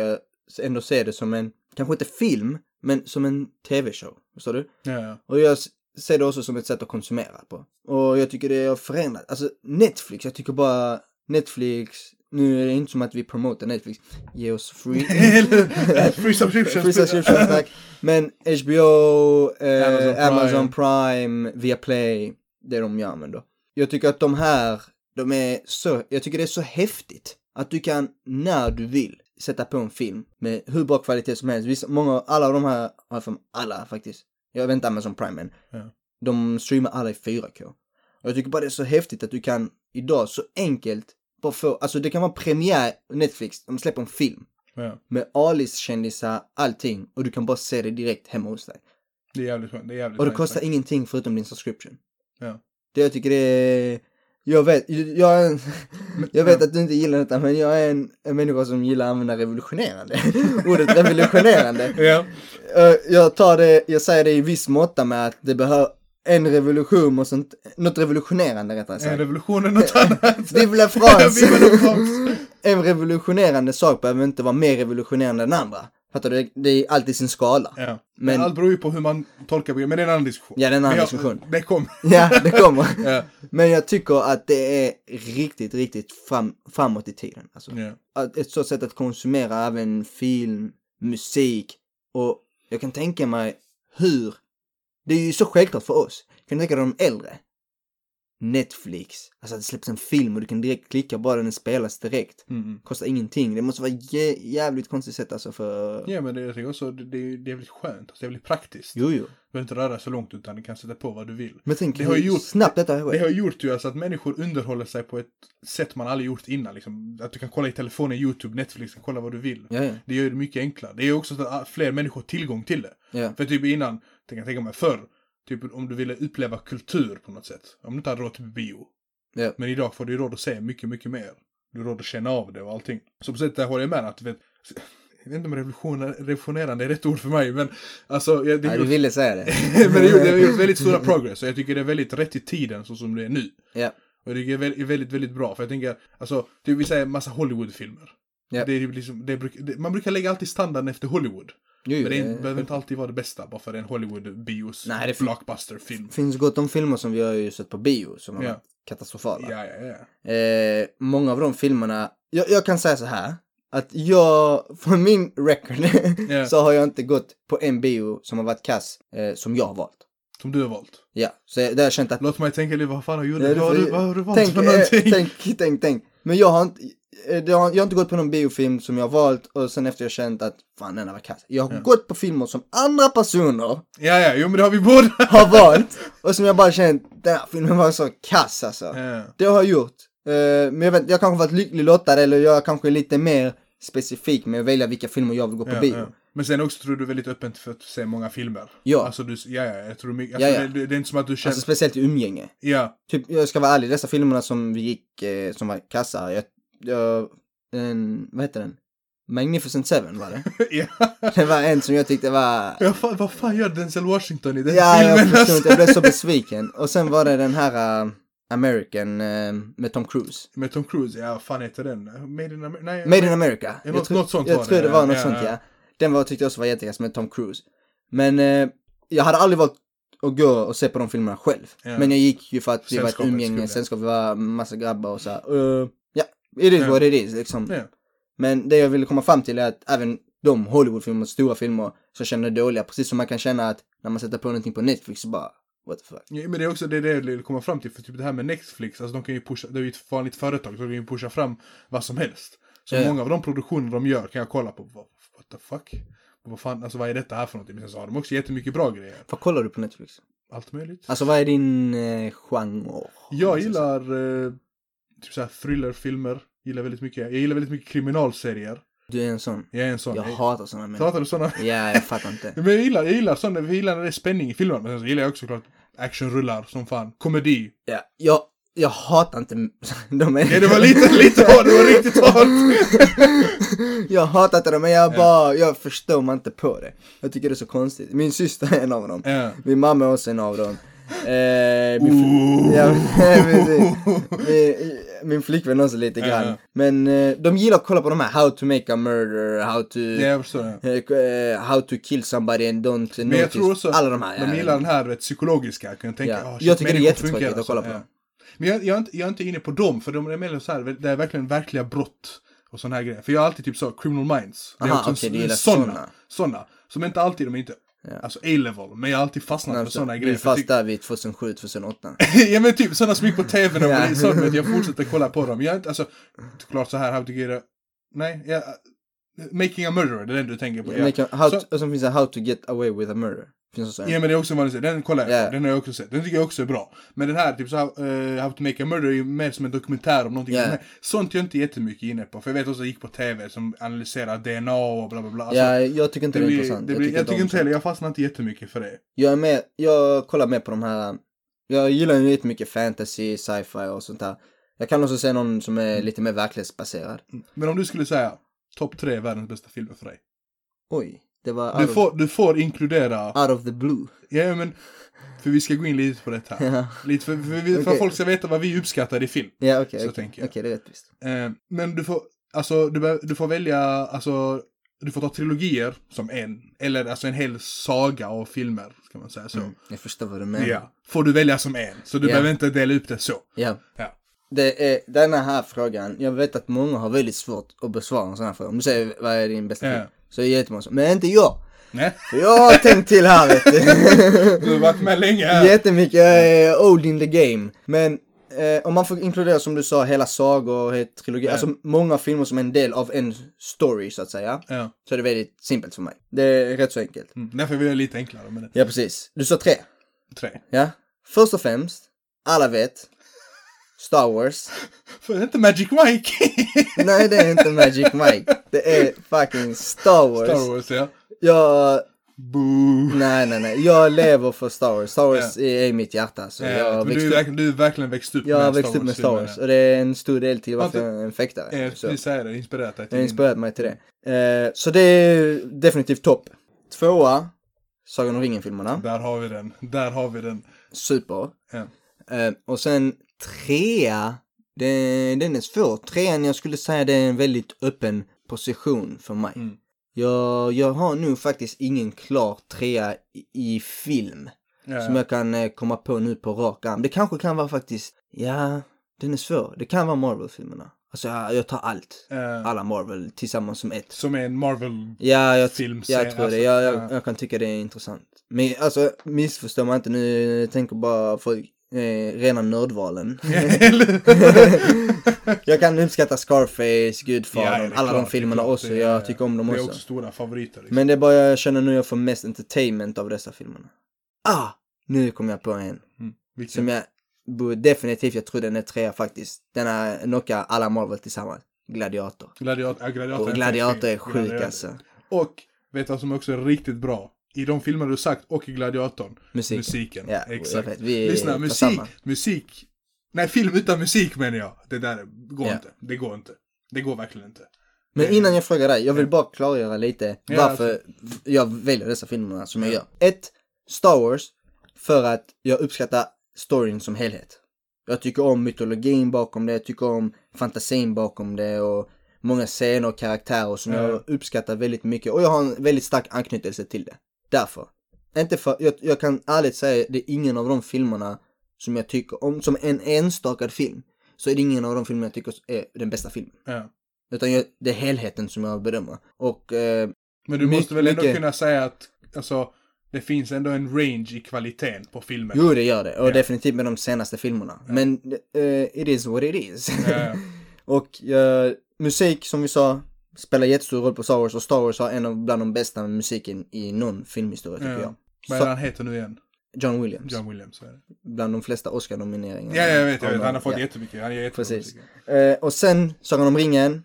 ändå ser det som en, kanske inte film, men som en tv-show. Förstår du? Ja, ja. Och jag ser det också som ett sätt att konsumera på. Och jag tycker det har förändrat. Alltså Netflix, jag tycker bara Netflix, nu är det inte som att vi promotar Netflix, ge oss free. Free subscriptions. free subscription, tack. Men HBO, eh, Amazon Amazon, Prime. Prime. Viaplay, det är de jag använder. Jag tycker att de här, de är så, jag tycker det är så häftigt att du kan, när du vill, sätta på en film med hur bra kvalitet som helst. Vissa, många, alla av de här, för alla faktiskt. Jag inte Amazon Prime men. Ja. De streamar alla i 4K. Och jag tycker bara det är så häftigt att du kan idag så enkelt bara få, alltså det kan vara premiär Netflix, de släpper en film. Ja, Med A-list-kändisar, allting. Och du kan bara se det direkt hemma hos dig. det är jävligt skönt. Det är jävligt Och det kostar faktiskt. ingenting förutom din subscription. Ja. Det jag tycker det är... Jag vet, jag, är en, jag vet att du inte gillar detta men jag är en, en människa som gillar att använda revolutionerande. Ordet revolutionerande. Ja. Eh, Jag tar det, jag säger det i viss måtta med att det behöver en revolution och sånt, något revolutionerande rättare En sagt. revolution är något annat. Vive la France! En revolutionerande sak behöver inte vara mer revolutionerande än andra. Fattar du? Det är alltid sin skala. Ja. Men-. Allt beror ju på hur man tolkar begreppet, men det är en annan diskussion. Ja, det är en annan jag- diskussion. Det kom. Ja, det kommer. Ja. Men jag tycker att det är riktigt, riktigt fram, framåt i tiden. Alltså, Ja. att ett sådant sätt att konsumera även film, musik och jag kan tänka mig hur, det är ju så självklart för oss. Kan du tänka dig de äldre? Netflix, alltså att det släpps en film och du kan direkt klicka bara den spelas direkt. Mm. Kostar ingenting. Det måste vara jä- jävligt konstigt sätt alltså för... Ja men det, jag tycker också, det, det, det är väldigt skönt, alltså, det är väldigt praktiskt. Jo, jo. Du behöver inte röra så långt utan du kan sätta på vad du vill. Men tänk Det har gjort- snabbt detta. Det har gjort ju alltså att människor underhåller sig på ett sätt man aldrig gjort innan. Liksom. Att du kan kolla i telefonen, YouTube, Netflix, kan kolla vad du vill. Ja, ja. Det gör det mycket enklare. Det är också så att fler människor har tillgång till det. Ja. För typ innan, jag tänka mig förr, typ om du ville uppleva kultur på något sätt. Om du inte hade råd till bio. Ja. Men idag får du ju råd att se mycket, mycket mer. Du har råd att känna av det och allting. Så på sätt där håller jag med att, vet, jag vet inte om revolution, revolutionerande är rätt ord för mig, men alltså... jag- Det Ja, är du gjort, ville säga det. men det, gjort, har gjort väldigt stora progress och jag tycker det är väldigt rätt i tiden så som det är nu. Ja. Och det är väldigt, väldigt, väldigt bra. För jag tänker, alltså, typ vi säger massa Hollywoodfilmer. Ja. Det är ju liksom, det bruk, det, man brukar lägga alltid standarden efter Hollywood. Jo, Men det är, det- behöver inte alltid vara det bästa, bara för en Hollywood-bios Nej, det fin- blockbuster-film. finns gott om filmer som vi har ju sett på bio som har Ja. varit katastrofala. Ja, ja, ja. Eh, många av de filmerna, jag, jag kan säga så här. Att jag, för min record, Ja. så har jag inte gått på en bio som har varit kass, eh, som jag har valt. Som du har valt. Ja, så jag- där har jag känt att... Låt mig tänka lite, vad fan har du gjort? Ja, Vad har du, vad har du valt tänk, för eh, någonting? tänk, tänk, tänk. Men jag har inte, eh, jag har inte gått på någon biofilm som jag har valt och sen efter jag känt att fan den här var kass. Jag har Ja. gått på filmer som andra personer Ja, ja, jo men det har vi båda. har valt och som jag bara känt, den här filmen var så kass alltså. Ja. Det har jag gjort. Eh, men jag vet jag kanske varit lycklig lottad eller jag kanske är lite mer specifik med att välja vilka filmer jag vill gå på Ja, bio. Men sen också tror du är väldigt öppen för att se många filmer. Ja. Alltså du, ja, ja, jag tror mycket, alltså, Ja, ja. Det, det är inte som att du känner, Alltså speciellt i umgänge. ja, Typ, jag ska vara ärlig, dessa filmerna som vi gick, eh, som var kassa, jag, jag en, vad heter den? Magnificent Seven var det. ja. Det var en som jag tyckte var, ja fan, vad fan gör Denzel Washington i den ja jag filmen? inte, jag blev så besviken. Och sen var det den här uh, American eh, med Tom Cruise. Med Tom Cruise, ja vad fan heter den? Made in America? Nej, Made in America. Ja, jag något- tror, något sånt jag var tror det, det var något ja, sånt ja. Den var, tyckte jag också var jättekass med Tom Cruise. Men eh, jag hade aldrig valt att gå och se på de filmerna själv. Men jag gick ju för att vi var ett umgänge, sällskap, vi var massa grabbar och så här. It is Ja. what it is liksom. Ja. Men det jag ville komma fram till är att även de Hollywoodfilmer, stora filmer, som känner dåliga, precis som man kan känna att när man sätter på någonting på Netflix så bara, what the fuck. Ja, men det är också det, är det jag vill komma fram till, för typ det här med Netflix, alltså de kan ju pusha, det är ju ett vanligt företag, så de kan ju pusha fram vad som helst. Så ja. många av de produktioner de gör kan jag kolla på, vad, what the fuck? Vad fan, alltså vad är detta här för någonting? Men sen så har de också jättemycket bra grejer. Vad kollar du på Netflix? Allt möjligt. Alltså vad är din eh, genre? Jag gillar eh, typ såhär thrillerfilmer, gillar väldigt mycket. Jag gillar väldigt mycket kriminalserier. Du är en sån. Jag är en sån. Jag hatar såna människor. Pratar du sådana? Ja, jag fattar inte. Men jag gillar, jag gillar sådana, jag gillar när det är spänning i filmerna. Men sen gillar jag också såklart actionrullar som fan. Komedi. Ja, jag, jag hatar inte de är... Ja, det var lite, lite hårt, det var riktigt hårt. jag hatar inte dem, men jag bara, jag förstår mig inte på det. Jag tycker det är så konstigt. Min syster är en av dem. Ja. Min mamma är också en av dem. Eh, min, fl- ja, min, min flickvän också lite Ja, grann. ja. Men eh, de gillar att kolla på de här How to make a murder, How to, Ja. Ja. eh, How to kill somebody and don't Men jag notice. tror också Alla de här. de ja. gillar den här vet, psykologiska, kan jag tänka. Ja. "Ah, shit, Jag tycker det är jättetråkigt att kolla på alltså." dem. Men jag, jag, är inte, jag är inte inne på dem, för de är mer så här, det är verkligen verkliga brott och sådana här grejer. För jag har alltid typ så, criminal minds. Det är Aha, också okej, en- såna. Såna. Som inte alltid, de är inte, Ja. alltså A-level, men jag har alltid fastnat för sådana grejer. är för jag fast där vid 2007, 2008. ja men typ sådana som gick på tv när man Ja. vet, jag fortsätter kolla på dem. Jag är inte, alltså, klart så här, how to get a... Nej, ja, Making a murderer, det är den du tänker på. Ja. Ja, How Så- to, och så finns det How to get away with a murder. Finns en. ja men det är också en vanlig serie, den kollar jag Ja. på, den har jag också sett. Den tycker jag också är bra. Men den här, typ så här, eh, How to make a murderer är ju mer som en dokumentär om någonting. Men Sånt jag inte jättemycket inne på. För jag vet också att det gick på tv som analyserar DNA och bla bla bla. Alltså, ja, jag tycker inte det det, är blir, intressant. det blir, jag tycker inte heller, jag fastnar inte jättemycket för det. Jag är med, jag kollar med på de här, jag gillar ju jättemycket fantasy, sci-fi och sånt där. Jag kan också se någon som är lite mer verklighetsbaserad. Men om du skulle säga topp tre världens bästa filmer för dig. Oj, det var Du får, du får inkludera of, out of the blue. Ja, men för vi ska gå in lite på det här. Ja, Lite för, för, vi, för Okej. att folk ska veta vad vi uppskattar i film. ja okej, Så okej, tänker jag. okej, det är rättvist. Eh, men du får, alltså, du, du får välja, alltså, du får ta trilogier som en, eller alltså en hel saga av filmer, ska man säga så. Mm, jag förstår vad du menar. Ja, får du välja som en, så du Ja. behöver inte dela upp det så. Ja. Ja. Det är denna här frågan, jag vet att många har väldigt svårt att besvara en sån här fråga. Om du säger vad är din bästa Ja. film? Så är det jättemånga som, men inte jag. Nej, För jag har tänkt till här vet du. du har varit med länge här. Jättemycket, jag är old in the game. Men eh, om man får inkludera som du sa hela sagor, trilogi, Ja. alltså många filmer som är en del av en story så att säga. Ja. Så är det väldigt simpelt för mig. Det är rätt så enkelt. Mm. Därför vill jag lite enklare med det. Ja precis. Du sa tre. Tre. Ja. Först och främst, alla vet. Star Wars. För det är inte Magic Mike. Nej det är inte Magic Mike. Det är fucking Star Wars. Star Wars, ja. Jag, Boo. nej nej nej. Jag lever för Star Wars. Star Wars är i mitt hjärta. Så Ja, jag men du, är verkligen, du är verkligen växt upp Jag har med växt upp med Star. Wars och det är en stor del till varför Har jag är en fäktare. Jag skulle säga det, inspirerat dig Det till har din- inspirerat mig till det. Eh, så det är definitivt topp. Tvåa, Sagan om ringen-filmerna. Där har vi den. Där har vi den. Super. Ja. Eh, och sen trea, den, den är svår. Trean, jag skulle säga det är en väldigt öppen position för mig. Mm. Jag, jag har nog faktiskt ingen klar trea i, i film. Ja. Som jag kan eh, komma på nu på rak arm. Det kanske kan vara faktiskt, ja, den är svår. Det kan vara Marvel-filmerna. Alltså jag, jag tar allt. Eh, Alla Marvel tillsammans som ett. som är en Marvel... Ja, jag, Film, jag tror alltså, det. Jag, ja. jag, jag kan tycka det är intressant. Men alltså, missförstå mig inte nu. Jag tänker bara för eh, rena nördvalen. jag kan uppskatta Scarface, Gudfadern, Ja, alla klart, de filmerna klart. också. Är- jag tycker om dem Det är också. också stora favoriter. Liksom. Men det är bara jag känner nu jag får mest entertainment av dessa filmerna. Ah! Nu kom jag på en. Mm. Vilken? Som jag definitivt, jag tror den är trea faktiskt. Den är knockar alla Marvel tillsammans. Gladiator. Gladiator, ja, gladiator, Och Gladiator är sjuk Gladiator. alltså. Och, vet du vad som också är riktigt bra? I de filmer du sagt och i Gladiatorn. Musiken. Musiken. Ja, Exakt. vet. Vi Lyssna, musik, samma. musik. Nej, film utan musik menar jag. Det där går Ja. inte. Det går inte. Det går verkligen inte. Men innan jag frågar dig, jag vill bara klargöra lite Ja, varför jag väljer dessa filmerna som jag gör. Ett, Star Wars, för att jag uppskattar storyn som helhet. Jag tycker om mytologin bakom det, jag tycker om fantasin bakom det och många scener och karaktärer som Ja. jag uppskattar väldigt mycket och jag har en väldigt stark anknytelse till det. Därför. Inte för, jag, jag kan ärligt säga, det är ingen av de filmerna som jag tycker om, som en enstaka film, så är det ingen av de filmerna jag tycker är den bästa filmen. Ja. Utan jag, det är helheten som jag bedömer. Och eh, Men du måste väl ändå mycket. kunna säga att, alltså, det finns ändå en range i kvaliteten på filmen. jo, det gör det. Och Ja. definitivt med de senaste filmerna. Men eh, it is what it is. Ja. och eh, musik, som vi sa, spelar jättestor roll på Star Wars. Och Star Wars har en av bland de bästa musiken i någon filmhistoria tycker Ja. jag. Vad är han heter nu igen? John Williams. John Williams. är det. Bland de flesta Oscar-nomineringarna. Ja, jag vet, jag vet. Han har fått ja. jättemycket. Han är jättebra Precis. Eh, och sen Sagan om ringen.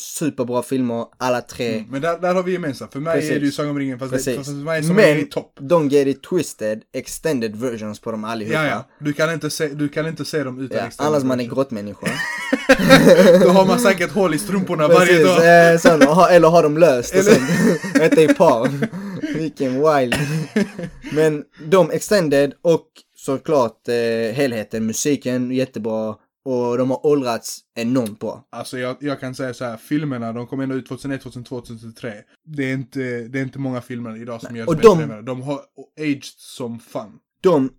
Superbra filmer, alla tre. Mm. Men där, där har vi gemensamt. För mig Precis. är det ju Sagan om ringen fast, Precis. fast för mig som är i Men topp. de get it twisted, extended versions på dem allihopa. Ja, ja. Du kan inte se, du kan inte se dem utan Ja, extended annars man är grottmänniska. Då har man säkert hål i strumporna varje dag. eh, sån, ha, eller har de löst och sen inte i par. Vilken wild. Men de extended och såklart eh, helheten, musiken jättebra och de har åldrats enormt bra. Alltså jag, jag kan säga så här, filmerna de kom ändå ut 2001, 2002, 2003. Det är inte, det är inte många filmer idag som gör Och bättre de-. De har aged som fan. De,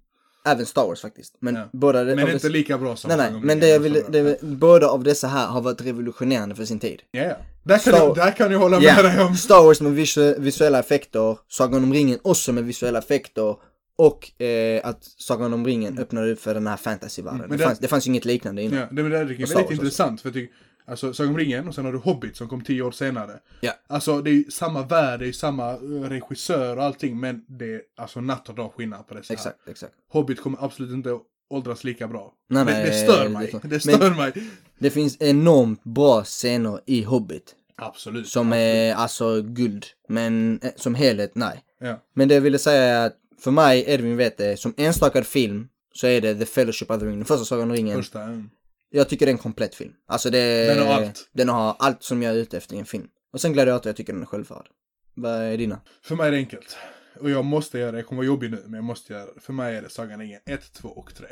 även Star Wars faktiskt, men Ja. båda... Men inte dess- lika bra som Nej, nej, men det jag vill, det, båda av dessa här har varit revolutionerande för sin tid. Ja, ja. Där kan, Star- jag, där kan jag hålla Ja, med dig om. Star Wars med visu- visuella effekter, Sagan om ringen också med visuella effekter och eh, att Sagan om ringen öppnade upp för den här fantasyvärlden. det, det- fanns, det fanns ju inget liknande innan. Ja, det, men det är väldigt intressant för jag tycker, alltså Sagan om ringen och sen har du Hobbit som kom tio år senare. Ja. Alltså det är ju samma värld, det är ju samma eh, regissör och allting men det är alltså natt och dag skillnad på dessa här. Exakt, exakt. Hobbit kommer absolut inte åldras lika bra. Nej, det, nej, det stör det- mig. det- Det men- stör mig. Det finns enormt bra scener i Hobbit. Absolut. Som är alltså guld. Men eh, som helhet, nej. Ja. Men det jag ville säga är att för mig, Edvin vet det, som enstakad film så är det The Fellowship of the Ring, den första Sagan om ringen. Första. mm. Jag tycker det är en komplett film. Alltså det... Den har allt. Den har allt som jag är ute efter i en film. Och sen Gladiator, jag tycker den är självförd. Vad är dina? För mig är det enkelt. Och jag måste göra det, jag kommer vara jobbig nu, men jag måste göra det. För mig är det Sagan om ringen 1, 2 och 3.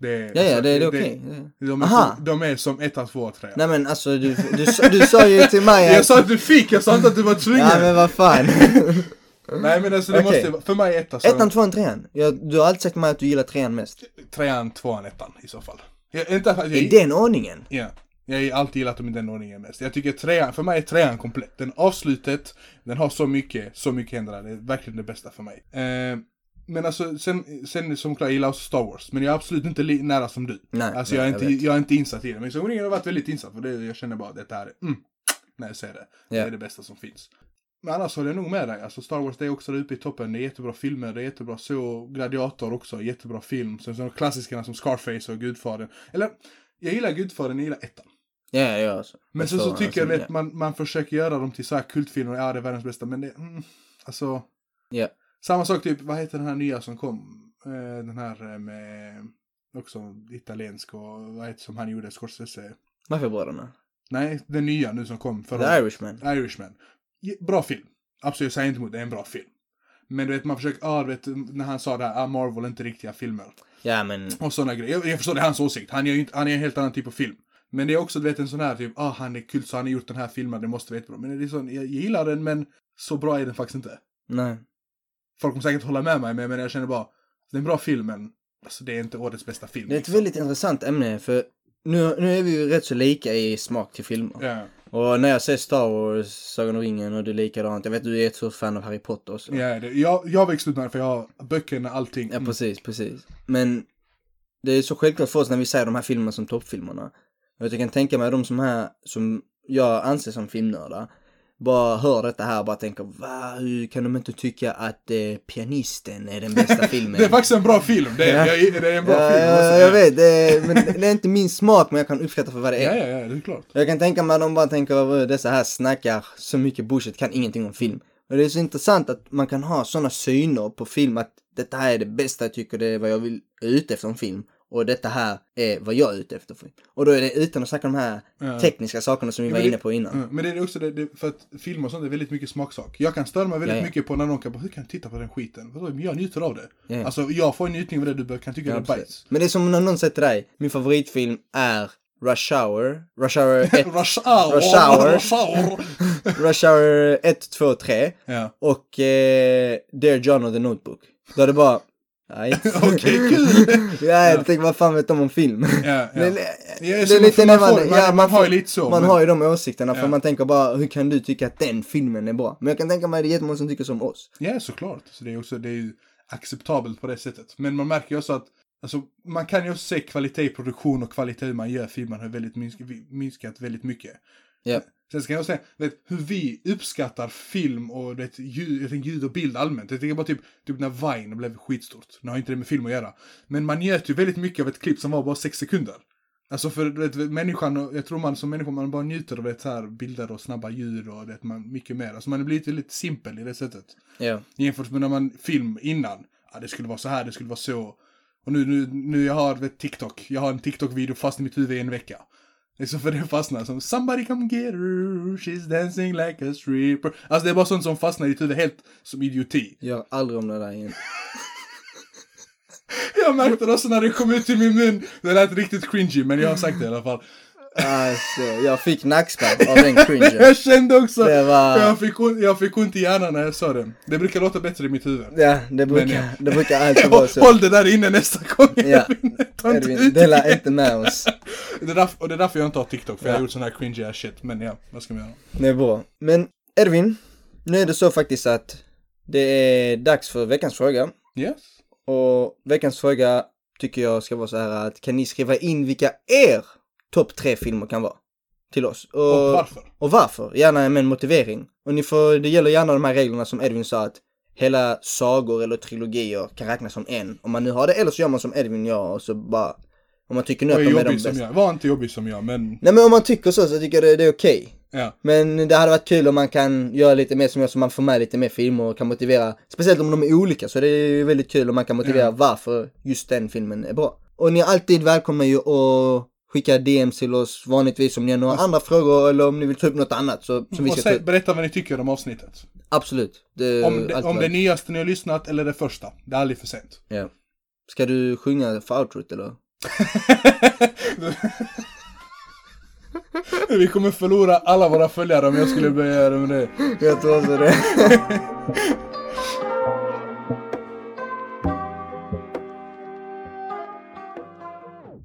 Det är, Ja, ja, så- det är det okej. De, är Aha. som- de är som 1, 2 och 3. Nej men alltså du, du, sa- du sa ju till mig Jag att... sa att du fick, jag sa inte att du var tvungen. Ja men vad fan. Nej men alltså det Okej. måste, för mig är etta så. Ettan, tvåan, trean. Jag, du har alltid sagt till mig att du gillar trean mest. Trean, tvåan, ettan i så fall. Jag, inte jag, I den ordningen? Ja. Jag har alltid gillat dem i den ordningen mest. Jag tycker trean, för mig är trean komplett. Den avslutet, den har så mycket, så mycket händer där. Det är verkligen det bästa för mig. Eh, men alltså, sen, sen som klart, jag gillar också Star Wars. Men jag är absolut inte li- nära som du. Nej, alltså nej, jag är, jag inte, jag är inte insatt i det. Men så ringen har varit väldigt insatt. För det, jag känner bara att detta är, mm, när jag ser det. Det Ja. är det bästa som finns. Men annars håller jag nog med dig. Alltså Star Wars det är också där uppe i toppen. Det är jättebra filmer, det är jättebra så. Gladiator också, jättebra film. Sen så har klassikerna som Scarface och Gudfadern. Eller, jag gillar Gudfadern, jag gillar ettan. Ja, ja, ja. Alltså. Men sen så tycker jag alltså, att man, man försöker göra dem till så här kultfilmer, ja det är världens bästa, men det, mm, alltså. Ja. Samma sak typ, vad heter den här nya som kom? Eh, den här eh, med, också italiensk och vad heter som han gjorde, Scorsese. Maffiabröderna. Nej, den nya nu som kom. The Förra Irishman. Irishman. Bra film. Absolut, jag säger inte emot det, är en bra film. Men du vet, man försöker, ja du vet, när han sa det här, ah, Marvel är inte riktiga filmer. Ja men, Och sådana grejer. Jag, jag förstår, det är hans åsikt. Han gör inte, han är en helt annan typ av film. Men det är också, du vet, en sån här typ, ah han är kul så han har gjort den här filmen, det måste vara jättebra. Men det är sån, jag gillar den men så bra är den faktiskt inte. Nej. Folk kommer säkert hålla med mig, men jag känner bara, det är en bra film men alltså, det är inte årets bästa film. Det är ett väldigt intressant ämne för nu, nu är vi ju rätt så lika i smak till filmer. Ja, Och när jag ser Star Wars, Sagan om ringen och det är likadant. Jag vet du är ett stort fan av Harry Potter och så. ja det, jag, jag växte upp med det för jag har böckerna, allting. Ja, precis, precis. Men det är så självklart för oss när vi säger de här filmerna som toppfilmerna. Jag kan tänka mig de som här, som jag anser som filmnördar, bara hör detta här och bara tänker va, hur kan de inte tycka att eh, Pianisten är den bästa filmen? Det är faktiskt en bra film. Det är, Ja. det är en bra ja, film. ja, jag vet, det är, men det är inte min smak men jag kan uppskatta för vad det är. Ja, ja, ja, det är klart. Jag kan tänka mig att de bara tänker dessa här snackar så mycket bullshit, kan ingenting om film. Och det är så intressant att man kan ha sådana syner på film att detta här är det bästa jag tycker det är vad jag vill ute efter en film. Och detta här är vad jag är ute efter. Och då är det utan att snacka de här Ja. tekniska sakerna som vi Ja, var men det- inne på innan. Mm, Men det är också det, det, för att film och sånt är väldigt mycket smaksak. Jag kan störa mig väldigt Ja, ja. mycket på när någon kan bara, hur kan du titta på den skiten? Men jag njuter av det. Ja, ja. Alltså jag får en njutning av det, du kan tycka Ja, det är bajs. Men det är som när någon säger till dig, min favoritfilm är Rush Hour. Rush Hour 1, Rush hour! Rush hour. Rush hour! Rush Hour 1, 2, 3 ja. och eh, Dear John och The Notebook. Då är det bara, nej. Okej, kul! ja, jag tänker vad fan vet de om film? Ja, ja. Det är, Ja, det så är man lite man man, får- man- ja, man har ju lite så, Man men- har ju de åsikterna för Ja. man tänker bara hur kan du tycka att den filmen är bra? Men jag kan tänka mig att det är jättemånga som tycker som oss. Ja, såklart. Så det är också, det är ju acceptabelt på det sättet. Men man märker ju också att, alltså, man kan ju också se kvalitet i produktion och kvalitet hur man gör filmen har väldigt minskat, minskat väldigt mycket. Ja. Sen ska jag säga, vet, hur vi uppskattar film och det, ljud, jag tänker ljud och bild allmänt. Jag tänker bara typ, typ när Vine blev skitstort. Nu har inte det med film att göra. Men man njöt ju väldigt mycket av ett klipp som var bara sex sekunder. Alltså för vet, människan, och jag tror man som människa, man bara njuter av det här bilder och snabba ljud och det, man, mycket mer. Alltså man har blivit lite simpel i det sättet. Ja. Jämfört med när man film innan. Ja, det skulle vara så här, det skulle vara så. Och nu, nu, nu jag har vet, TikTok. Jag har en TikTok-video fast i mitt huvud i en vecka. Så för det fastnar som Somebody come get her, she's dancing like a stripper. Alltså det är bara sånt som fastnar i ditt huvud helt som idioti. Gör aldrig om det där igen. Jag märkte det också när det kom ut i min mun. Det lät riktigt cringy, men jag har sagt det i alla fall. Alltså, jag fick nackspärr av den cringen. Jag kände också, Det var- jag, fick ont, jag fick ont i hjärnan när jag sa det. Det brukar låta bättre i mitt huvud. Ja, det brukar, Men, ja. det brukar alltid vara så. Håll det där inne nästa gång. Ja. Ta inte Edvin, ut dela det. inte med oss. Det är därför, och det är därför jag inte har TikTok, för jag har Ja. gjort sån här cringy shit. Men ja, vad ska man göra? Det är bra. Men Edvin, nu är det så faktiskt att det är dags för veckans fråga. Yes. Och veckans fråga tycker jag ska vara så här att kan ni skriva in vilka er topp tre filmer kan vara? Till oss. Och varför? Och varför? Gärna med en motivering. Och ni får, det gäller gärna de här reglerna som Edvin sa att hela sagor eller trilogier kan räknas som en. Om man nu har det, eller så gör man som Edvin gör och så bara, om man tycker nu att de är de bästa. jag. Var inte jobbig som jag, men Nej men om man tycker så så tycker jag det, det är okej. ja. Men det hade varit kul om man kan göra lite mer som jag, så man får med lite mer filmer och kan motivera. Speciellt om de är olika så det är väldigt kul om man kan motivera Ja. varför just den filmen är bra. Och ni är alltid välkomna ju att skicka DMs till oss vanligtvis om ni har några andra frågor eller om ni vill ta upp något annat så, som vi ska säg, berätta vad ni tycker om avsnittet. Absolut. Det, Om det, om det nyaste ni har lyssnat eller det första. Det är aldrig för sent. Ja. Ska du sjunga för outrot eller? Vi kommer förlora alla våra följare om jag skulle börja göra med det. Jag tror också det.